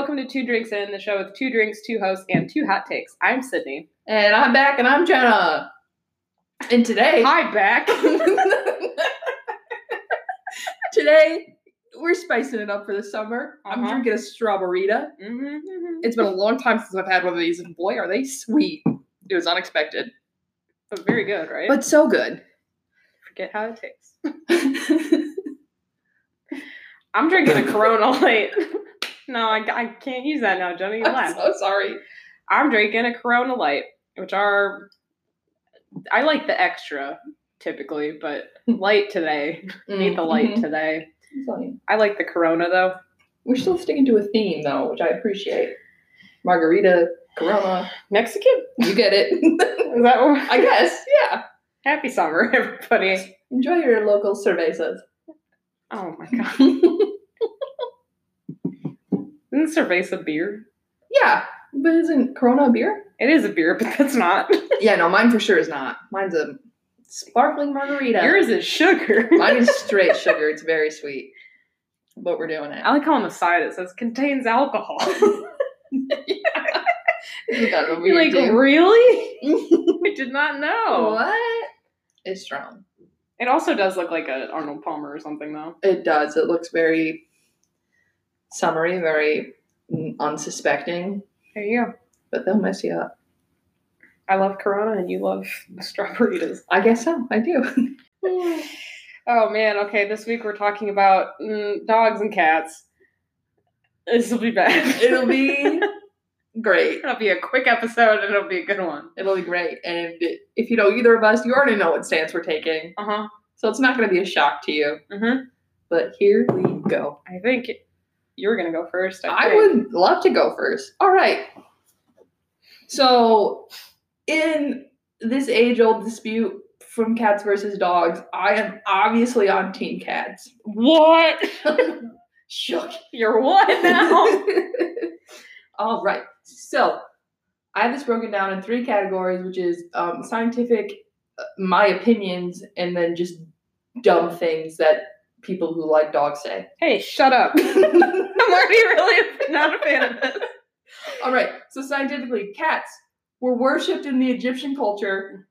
welcome to Two Drinks In, the show with two drinks, two hosts, and two hot takes. I'm Sydney. And I'm back and I'm Jenna. And today, Hi, back. today we're spicing it up for the summer. I'm Uh-huh. drinking a Straw-Ber-Rita. Mhm. It's been a long time since I've had one of these, and boy, are they sweet. It was unexpected, But very good, right? but so good. forget how it tastes. I'm drinking a Corona Light. No, I, I can't use that now, Jenny. You I'm so sorry. I'm drinking a Corona Light, which are I like the extra typically, but light today. Need the light Mhm. today. Fine. I like the Corona though. We're still sticking to a theme though, which I appreciate. Margarita, Corona, Mexican? you get it. Is that what? I guess, yeah. Happy summer, everybody. Enjoy your local cervezas. Oh my god. Isn't cerveza beer? yeah, but isn't Corona a beer? It is a beer, but that's not. Yeah, no, mine for sure is not. Mine's a sparkling margarita. Yours is sugar. Mine is straight sugar. It's very sweet. But we're doing it. I like how on the side it says contains alcohol. Isn't that a You're like, really? I did not know. What? It's strong. It also does look like an Arnold Palmer or something, though. It does. It looks very summery, very mm, unsuspecting, There you go. but they'll mess you up. I love Corona, and you love strawberries. I guess so. I do. Oh man. Okay, this week we're talking about mm, dogs and cats. This will be bad. It'll be great. It'll be a quick episode, and it'll be a good one. It'll be great. And if you know either of us, you already know what stance we're taking. Uh huh. So it's not going to be a shock to you. Mhm. But here we go. I think you're gonna go first. I, I would love to go first. All right. So, in this age old dispute from cats versus dogs, I am obviously on Team Cats. What? Shook. You're what now? All right. So, I have this broken down in three categories, which is um, scientific, uh, my opinions, and then just dumb things that people who like dogs say. hey, shut up. I'm already really not a fan of this. All right. So scientifically, cats were worshipped in the Egyptian culture.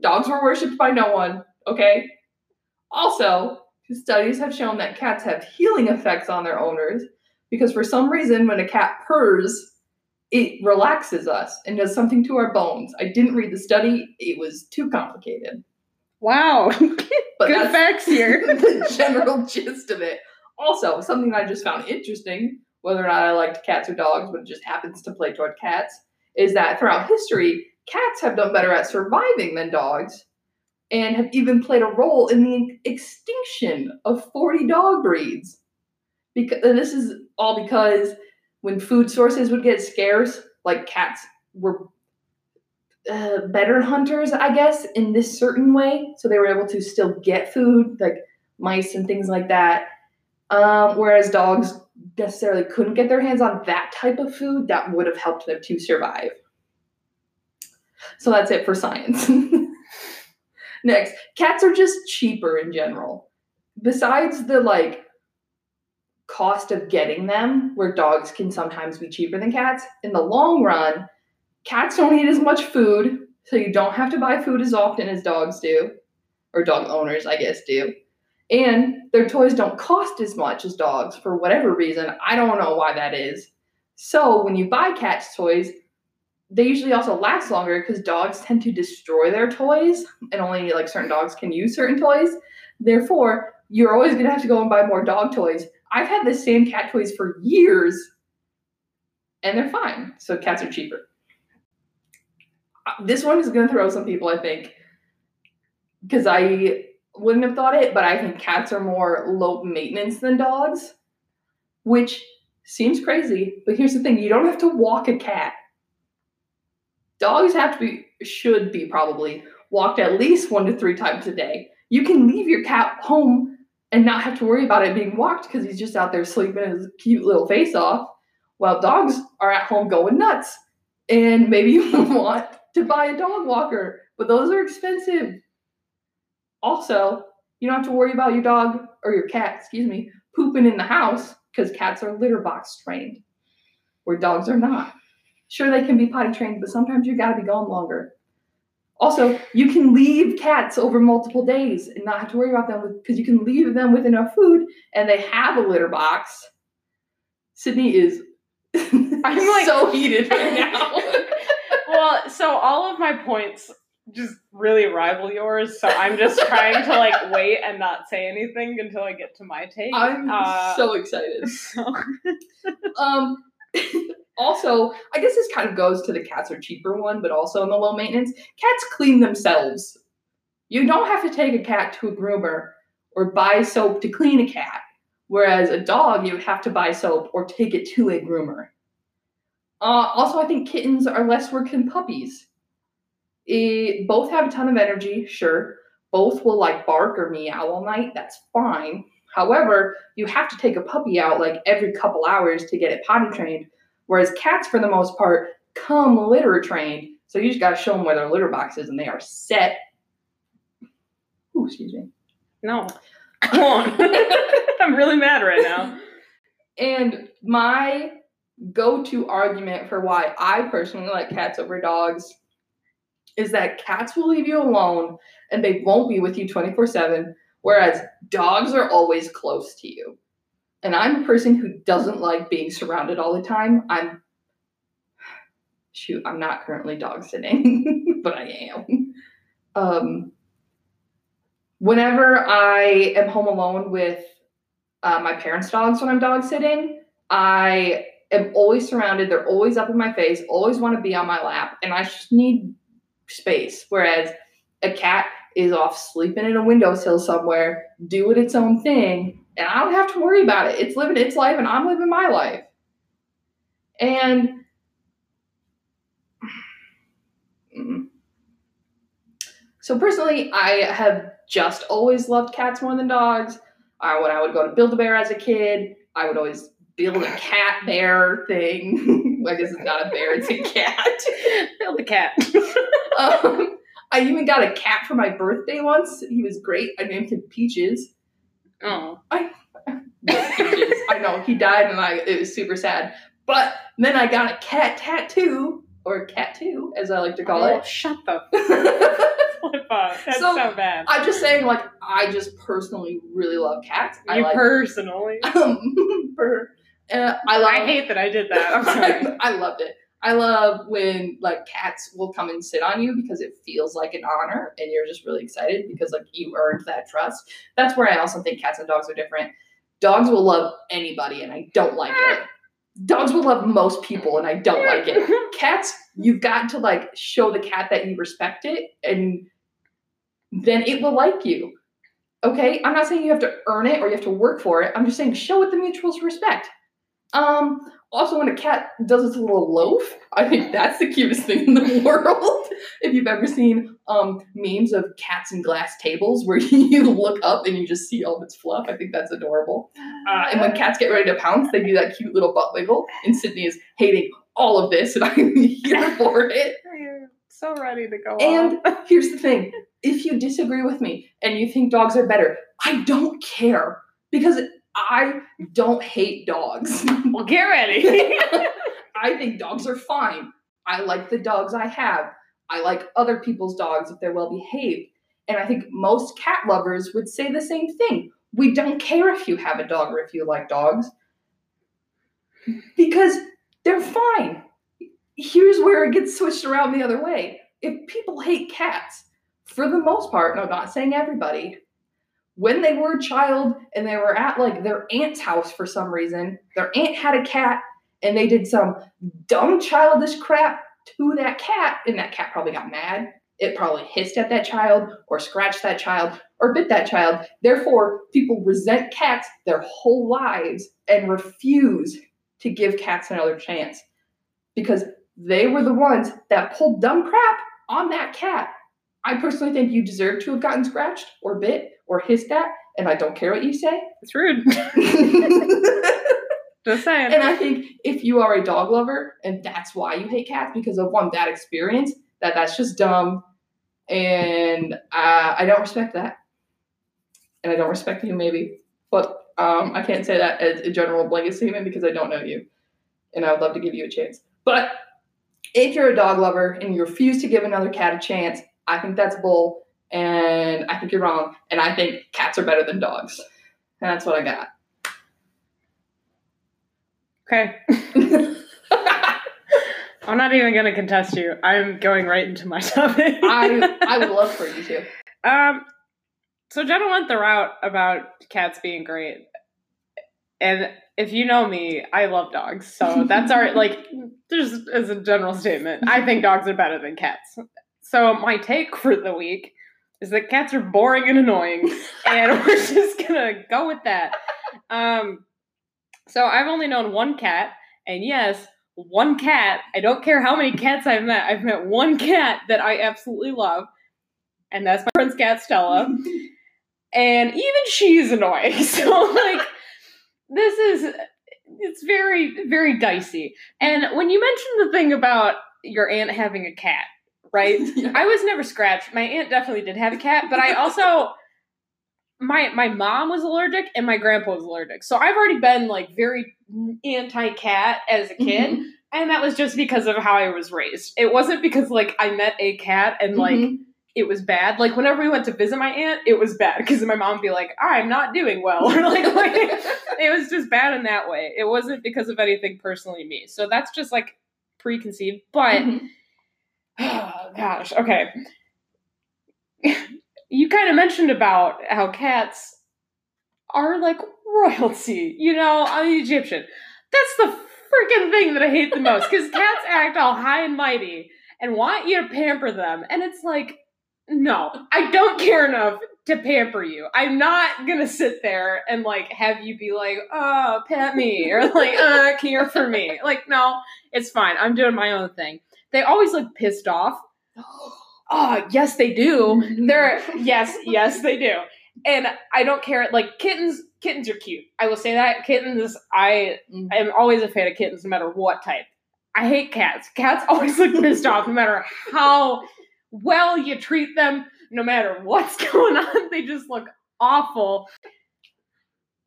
Dogs were worshipped by no one. Okay. Also, studies have shown that cats have healing effects on their owners because for some reason, when a cat purrs, it relaxes us and does something to our bones. I didn't read the study; it was too complicated. Wow. But Good facts here. the general gist of it. Also, something I just found interesting, whether or not I liked cats or dogs, but it just happens to play toward cats, is that throughout history, cats have done better at surviving than dogs and have even played a role in the extinction of 40 dog breeds. Because and this is all because when food sources would get scarce, like cats were uh, better hunters, I guess, in this certain way. So they were able to still get food, like mice and things like that. Um, whereas dogs necessarily couldn't get their hands on that type of food that would have helped them to survive. So that's it for science. Next, cats are just cheaper in general. Besides the like cost of getting them, where dogs can sometimes be cheaper than cats, in the long run, cats don't eat as much food, so you don't have to buy food as often as dogs do, or dog owners, I guess, do. And their toys don't cost as much as dogs for whatever reason. I don't know why that is. So when you buy cats' toys, they usually also last longer because dogs tend to destroy their toys, and only like certain dogs can use certain toys. Therefore, you're always gonna have to go and buy more dog toys. I've had the same cat toys for years, and they're fine. So cats are cheaper. This one is gonna throw some people, I think, because I wouldn't have thought it, but I think cats are more low maintenance than dogs, which seems crazy. But here's the thing: you don't have to walk a cat. Dogs have to be, should be probably walked at least one to three times a day. You can leave your cat home and not have to worry about it being walked because he's just out there sleeping his cute little face off. While dogs are at home going nuts. And maybe you want to buy a dog walker, but those are expensive. Also, you don't have to worry about your dog or your cat, excuse me, pooping in the house because cats are litter box trained. where dogs are not. Sure, they can be potty trained, but sometimes you gotta be gone longer. Also, you can leave cats over multiple days and not have to worry about them because you can leave them with enough food and they have a litter box. Sydney is I'm like- so heated right now. Well, so all of my points just really rival yours, so I'm just trying to like wait and not say anything until I get to my take. I'm Uh, so excited. so- Um, also, I guess this kind of goes to the cats are cheaper one, but also in the low maintenance. Cats clean themselves. You don't have to take a cat to a groomer or buy soap to clean a cat. Whereas a dog, you would have to buy soap or take it to a groomer. Uh, also, I think kittens are less work than puppies. Eh, both have a ton of energy, sure. Both will like bark or meow all night. That's fine. However, you have to take a puppy out like every couple hours to get it potty trained. Whereas cats, for the most part, come litter trained. So you just gotta show them where their litter box is and they are set. Ooh, excuse me. no. Come on. I'm really mad right now. And my go to argument for why I personally like cats over dogs is that cats will leave you alone and they won't be with you 24 7, whereas dogs are always close to you. And I'm a person who doesn't like being surrounded all the time. I'm, shoot, I'm not currently dog sitting, but I am. Um, whenever I am home alone with uh, my parents' dogs when I'm dog sitting, I am always surrounded. They're always up in my face, always want to be on my lap, and I just need space. Whereas a cat is off sleeping in a windowsill somewhere, doing its own thing, and I don't have to worry about it. It's living its life, and I'm living my life. And Mm. so personally, I have just always loved cats more than dogs. I, when I would go to Build a Bear as a kid, I would always build a cat bear thing. I guess it's not a bear, it's a cat. Build the cat. Um, I even got a cat for my birthday once. He was great. I named him Peaches. Oh. Peaches. I know he died, and I it was super sad. But then I got a cat tattoo, or cat two, as I like to call Oh, it. shut the flip up. That's So, so, bad. I'm just saying, like, I just personally really love cats. I you like personally. um, for, uh, I love. I hate that I did that. I'm sorry. I loved it. I love when like cats will come and sit on you because it feels like an honor and you're just really excited because like you earned that trust. That's where I also think cats and dogs are different. Dogs will love anybody and I don't like it. Dogs will love most people and I don't like it. Cats, you've got to like show the cat that you respect it and then it will like you. Okay? I'm not saying you have to earn it or you have to work for it. I'm just saying show it the mutual respect. Um, also, when a cat does its little loaf, I think that's the cutest thing in the world. if you've ever seen um, memes of cats and glass tables where you look up and you just see all of its fluff, I think that's adorable. Uh, and when cats get ready to pounce, they do that cute little butt wiggle. And Sydney is hating all of this, and I'm here for it. You're so ready to go And here's the thing if you disagree with me and you think dogs are better, I don't care because I don't hate dogs. Well, get ready. I think dogs are fine. I like the dogs I have. I like other people's dogs if they're well behaved. And I think most cat lovers would say the same thing. We don't care if you have a dog or if you like dogs because they're fine. Here's where it gets switched around the other way. If people hate cats, for the most part, no, I'm not saying everybody, when they were a child and they were at like their aunt's house for some reason, their aunt had a cat and they did some dumb childish crap to that cat, and that cat probably got mad. It probably hissed at that child or scratched that child or bit that child. Therefore, people resent cats their whole lives and refuse to give cats another chance because they were the ones that pulled dumb crap on that cat. I personally think you deserve to have gotten scratched or bit or hissed at, and I don't care what you say. it's rude. Just saying. And I think if you are a dog lover and that's why you hate cats because of one bad experience, that that's just dumb, and uh, I don't respect that, and I don't respect you maybe, but um, I can't say that as a general blanket statement because I don't know you. and I would love to give you a chance. But if you're a dog lover and you refuse to give another cat a chance, I think that's bull, and I think you're wrong, and I think cats are better than dogs. And that's what I got. Okay. I'm not even going to contest you. I'm going right into my topic. I I would love for you to. Um, so Jenna went the route about cats being great, and if you know me, I love dogs. So that's our like, just as a general statement, I think dogs are better than cats. So my take for the week is that cats are boring and annoying, and we're just gonna go with that. Um, so I've only known one cat, and yes, one cat. I don't care how many cats I've met. I've met one cat that I absolutely love, and that's my friend's cat Stella. and even she's annoying. So like, this is it's very very dicey. And when you mentioned the thing about your aunt having a cat, right? Yeah. I was never scratched. My aunt definitely did have a cat, but I also my my mom was allergic and my grandpa was allergic. So I've already been like very anti-cat as a kid, Mhm. and that was just because of how I was raised. It wasn't because like I met a cat and like Mhm. it was bad. Like whenever we went to visit my aunt, it was bad because my mom would be like, "I'm not doing well," or like, like it was just bad in that way. It wasn't because of anything personally me. So that's just like preconceived. But Mhm. Oh, gosh, okay. you kind of mentioned about how cats are like royalty, you know, I'm Egyptian. That's the freaking thing that I hate the most because cats act all high and mighty and want you to pamper them. And it's like, no, I don't care enough to pamper you. I'm not gonna sit there and like have you be like, oh, pet me or like, uh, care for me. Like, no, it's fine. I'm doing my own thing. They always look pissed off. Oh, yes, they do. They're yes, yes, they do. And I don't care. Like kittens, kittens are cute. I will say that kittens. I Mhm. am always a fan of kittens, no matter what type. I hate cats. Cats always look pissed off, no matter how well you treat them, no matter what's going on. They just look awful.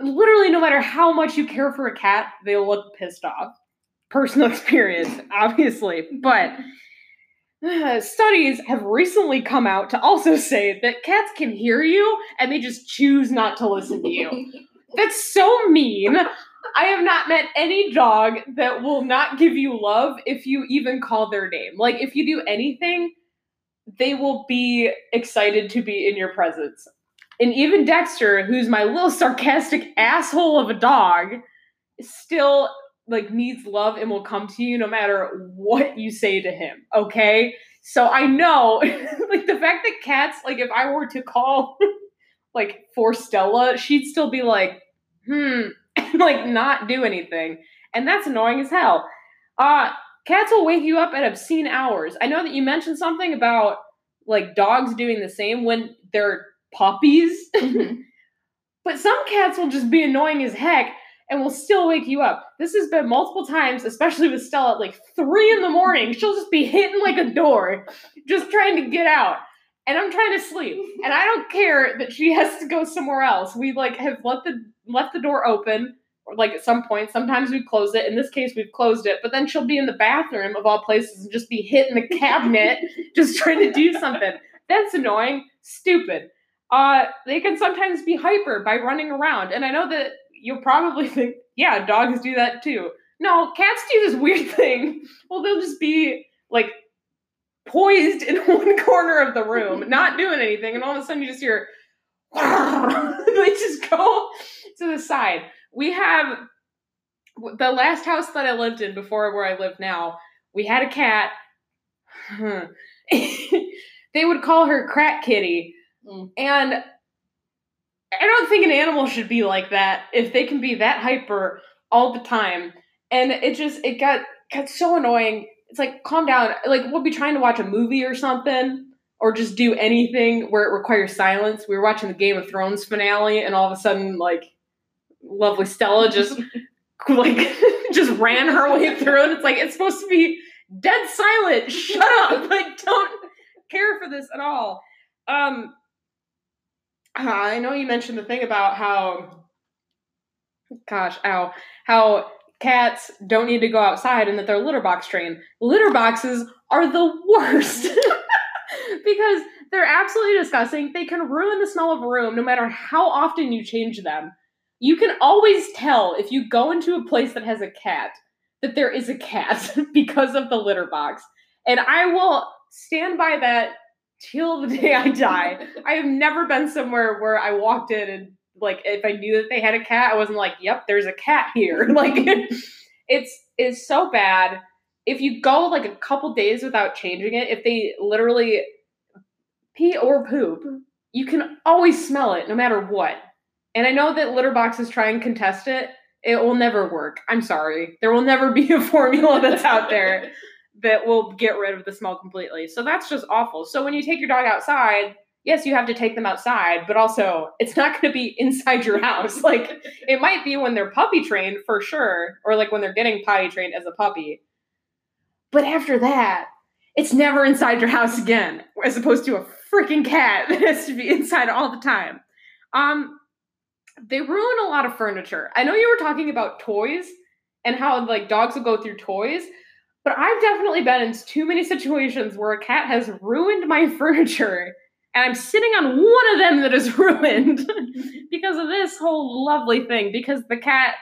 Literally, no matter how much you care for a cat, they look pissed off. Personal experience, obviously, but uh, studies have recently come out to also say that cats can hear you and they just choose not to listen to you. That's so mean. I have not met any dog that will not give you love if you even call their name. Like, if you do anything, they will be excited to be in your presence. And even Dexter, who's my little sarcastic asshole of a dog, still like needs love and will come to you no matter what you say to him. Okay? So I know like the fact that cats like if I were to call like for Stella, she'd still be like, "Hmm," and like not do anything. And that's annoying as hell. Uh cats will wake you up at obscene hours. I know that you mentioned something about like dogs doing the same when they're puppies. Mhm. But some cats will just be annoying as heck and will still wake you up. This has been multiple times, especially with Stella at like three in the morning. She'll just be hitting like a door, just trying to get out. And I'm trying to sleep. And I don't care that she has to go somewhere else. We like have let the left the door open, or like at some point. Sometimes we close it. In this case, we've closed it, but then she'll be in the bathroom of all places and just be hitting the cabinet, just trying to do something. That's annoying. Stupid uh, they can sometimes be hyper by running around. And I know that you'll probably think, yeah, dogs do that too. No, cats do this weird thing. Well, they'll just be like poised in one corner of the room, not doing anything, and all of a sudden you just hear, they just go to the side. We have the last house that I lived in before where I live now. We had a cat. they would call her Crack Kitty Mm. and I don't think an animal should be like that if they can be that hyper all the time. And it just it got got so annoying. It's like calm down. Like we'll be trying to watch a movie or something or just do anything where it requires silence. We were watching the Game of Thrones finale and all of a sudden like lovely Stella just like just ran her way through and it's like it's supposed to be dead silent. Shut up. Like don't care for this at all. Um Uh, I know you mentioned the thing about how, gosh, ow, how cats don't need to go outside and that they're litter box trained. Litter boxes are the worst because they're absolutely disgusting. They can ruin the smell of a room no matter how often you change them. You can always tell if you go into a place that has a cat that there is a cat because of the litter box. And I will stand by that till the day I die. I have never been somewhere where I walked in and like if I knew that they had a cat, I wasn't like, "Yep, there's a cat here." like it's it's so bad. If you go like a couple days without changing it, if they literally pee or poop, you can always smell it no matter what. And I know that litter boxes try and contest it. It will never work. I'm sorry. There will never be a formula that's out there that will get rid of the smell completely. So that's just awful. So when you take your dog outside, yes, you have to take them outside, but also it's not going to be inside your house. Like it might be when they're puppy trained for sure, or like when they're getting potty trained as a puppy. But after that, it's never inside your house again, as opposed to a freaking cat that has to be inside all the time. Um, they ruin a lot of furniture. I know you were talking about toys and how like dogs will go through toys, but I've definitely been in too many situations where a cat has ruined my furniture and I'm sitting on one of them that is ruined because of this whole lovely thing because the cat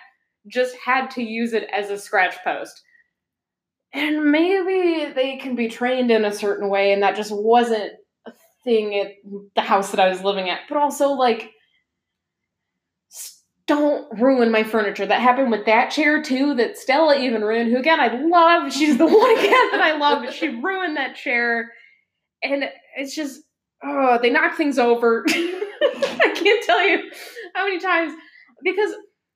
just had to use it as a scratch post. And maybe they can be trained in a certain way and that just wasn't a thing at the house that I was living at. But also like don't ruin my furniture. That happened with that chair too, that Stella even ruined, who again I love. She's the one cat that I love, but she ruined that chair. And it's just oh, they knock things over. I can't tell you how many times because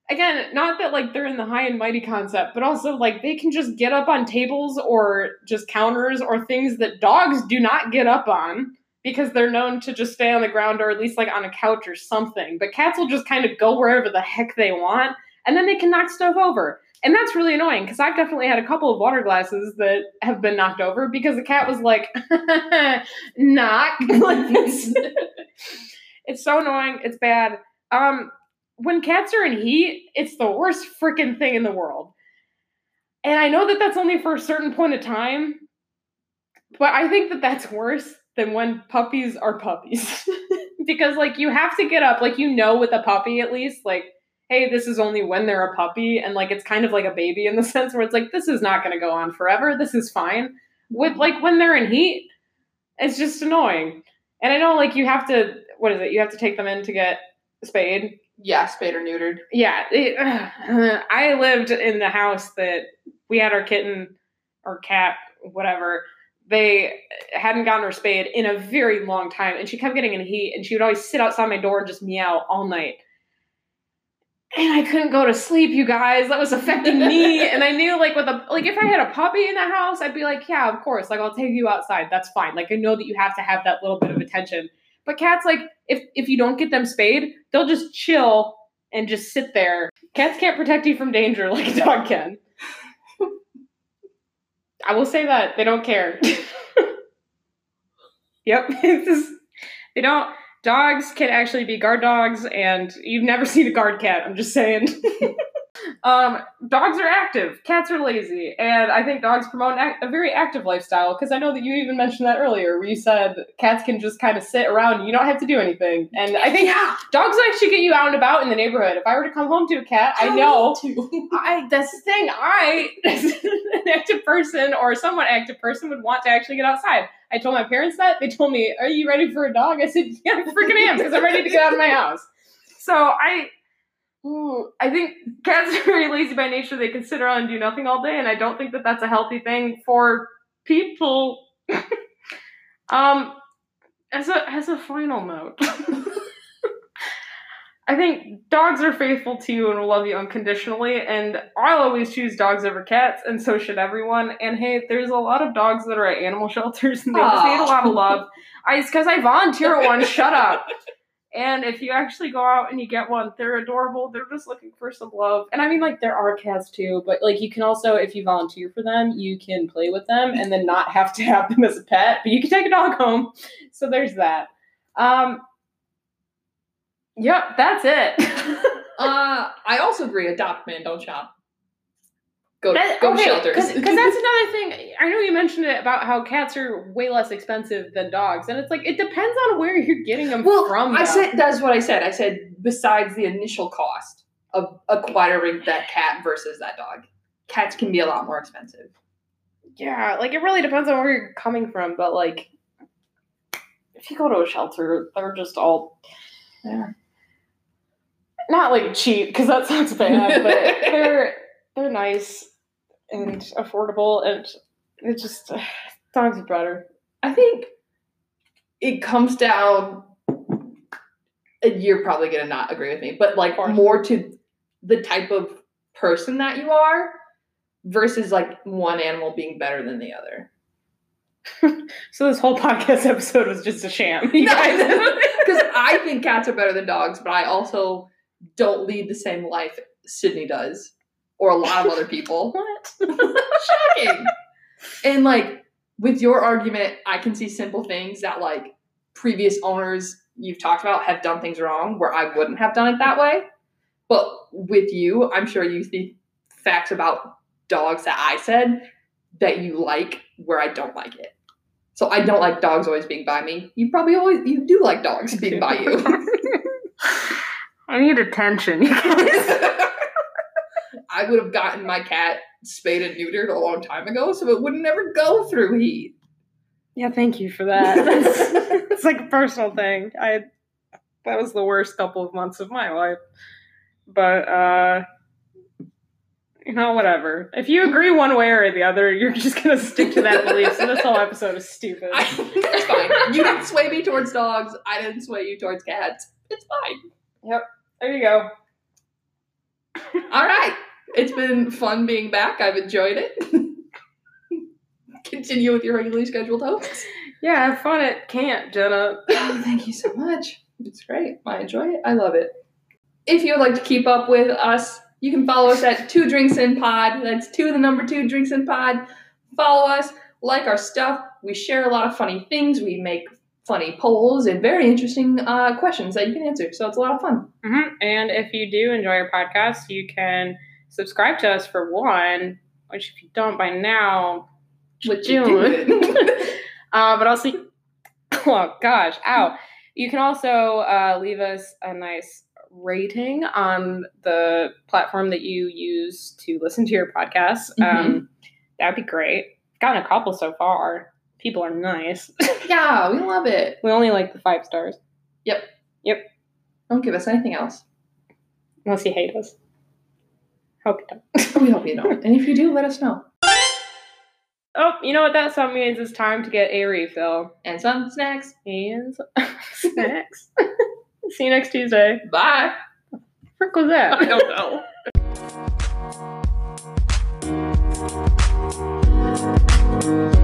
again, not that like they're in the high and mighty concept, but also like they can just get up on tables or just counters or things that dogs do not get up on because they're known to just stay on the ground or at least like on a couch or something. But cats will just kind of go wherever the heck they want and then they can knock stuff over. And that's really annoying because I've definitely had a couple of water glasses that have been knocked over because the cat was like, knock. it's, it's so annoying. It's bad. Um, when cats are in heat, it's the worst freaking thing in the world. And I know that that's only for a certain point of time, but I think that that's worse than when puppies are puppies. because, like, you have to get up, like, you know, with a puppy at least, like, hey, this is only when they're a puppy, and like it's kind of like a baby in the sense where it's like this is not going to go on forever. This is fine. With like when they're in heat, it's just annoying. And I know like you have to what is it? You have to take them in to get spayed. Yeah, spayed or neutered. Yeah, it, uh, I lived in the house that we had our kitten or cat, whatever. They hadn't gotten her spayed in a very long time, and she kept getting in heat, and she would always sit outside my door and just meow all night and I couldn't go to sleep, you guys. That was affecting me. and I knew like with a like if I had a puppy in the house, I'd be like, yeah, of course. Like I'll take you outside. That's fine. Like I know that you have to have that little bit of attention. But cats, like, if if you don't get them spayed, they'll just chill and just sit there. Cats can't protect you from danger like a dog can. I will say that. They don't care. yep. they don't dogs can actually be guard dogs, and you've never seen a guard cat. I'm just saying. um, dogs are active, cats are lazy, and I think dogs promote a very active lifestyle. Because I know that you even mentioned that earlier, where you said cats can just kind of sit around. You don't have to do anything, and I think yeah. dogs actually get you out and about in the neighborhood. If I were to come home to a cat, I, I know. I that's the thing. I, as an active person or somewhat active person, would want to actually get outside. I told my parents that. They told me, Are you ready for a dog? I said, Yeah, I freaking am, because I'm ready to get out of my house. So I ooh, I think cats are very lazy by nature. They can sit around and do nothing all day, and I don't think that that's a healthy thing for people. um, as a as a final note. I think dogs are faithful to you and will love you unconditionally, and I'll always choose dogs over cats, and so should everyone. And hey, there's a lot of dogs that are at animal shelters, and they Aww. just need a lot of love. I it's because I volunteer at one. shut up. And if you actually go out and you get one, they're adorable. They're just looking for some love. And I mean, like, there are cats too, but like, you can also, if you volunteer for them, you can play with them and then not have to have them as a pet, but you can take a dog home. So there's that. Um, Yep, that's it. uh, I also agree. Adopt man, don't shop. Go That- go okay, shelters. Because that's another thing. I know you mentioned it about how cats are way less expensive than dogs, and it's like it depends on where you're getting them well, from. I though. said that's what I said. I said besides the initial cost of acquiring that cat versus that dog, cats can be a lot more expensive. yeah, like it really depends on where you're coming from, but like if you go to a shelter, they're just all Yeah. not like cheap because that sounds bad, but they're they're nice and affordable, and it just dogs are better. I think it comes down. And you're probably gonna not agree with me, but like more to the type of person that you are versus like one animal being better than the other. So this whole podcast episode was just a sham. You guys. Because I think cats are better than dogs, but I also don't lead the same life Sydney does, or a lot of other people. what? Shocking. And like with your argument, I can see simple things that like previous owners you've talked about have done things wrong where I wouldn't have done it that way. But with you, I'm sure you see facts about dogs that I said that you like where I don't like it. So I don't like dogs always being by me. You probably always you do like dogs being by you. I need attention. I would have gotten my cat spayed and neutered a long time ago, so it would never go through heat. yeah, thank you for that. It's like a personal thing. I that was the worst couple of months of my life. But uh you know, whatever. If you agree one way or the other, you're just gonna stick to that belief. So this whole episode is stupid. I, it's fine. You didn't sway me towards dogs. I didn't sway you towards cats. It's fine. Yep. There you go. It's been fun being back. I've enjoyed it. Continue with your regularly scheduled hosts. Yeah, have fun at camp, Jenna. Oh, thank you so much. It's great. I enjoy it. I love it. If you would like to keep up with us, you can follow us at Two Drinks in Pod. That's two, the number two Drinks in Pod. Follow us, like our stuff. We share a lot of funny things. We make funny polls and very interesting uh, questions that you can answer. So it's a lot of fun. hmm And if you do enjoy our podcast, you can subscribe to us for one, which if you don't by now, with June. uh, but also, oh gosh, ow. You can also uh, leave us a nice rating on the platform that you use to listen to your podcast. Um, that'd be great. Gotten a couple so far. People are nice. yeah, we love it. we only like the five stars, Yep. Yep. Don't give us anything else. unless you hate us. Hope you don't. we hope you don't. And if you do, let us know. Oh, you know what that song means? It's time to get a refill. And some snacks. And some snacks. See you next Tuesday. Bye. What was that? I don't know.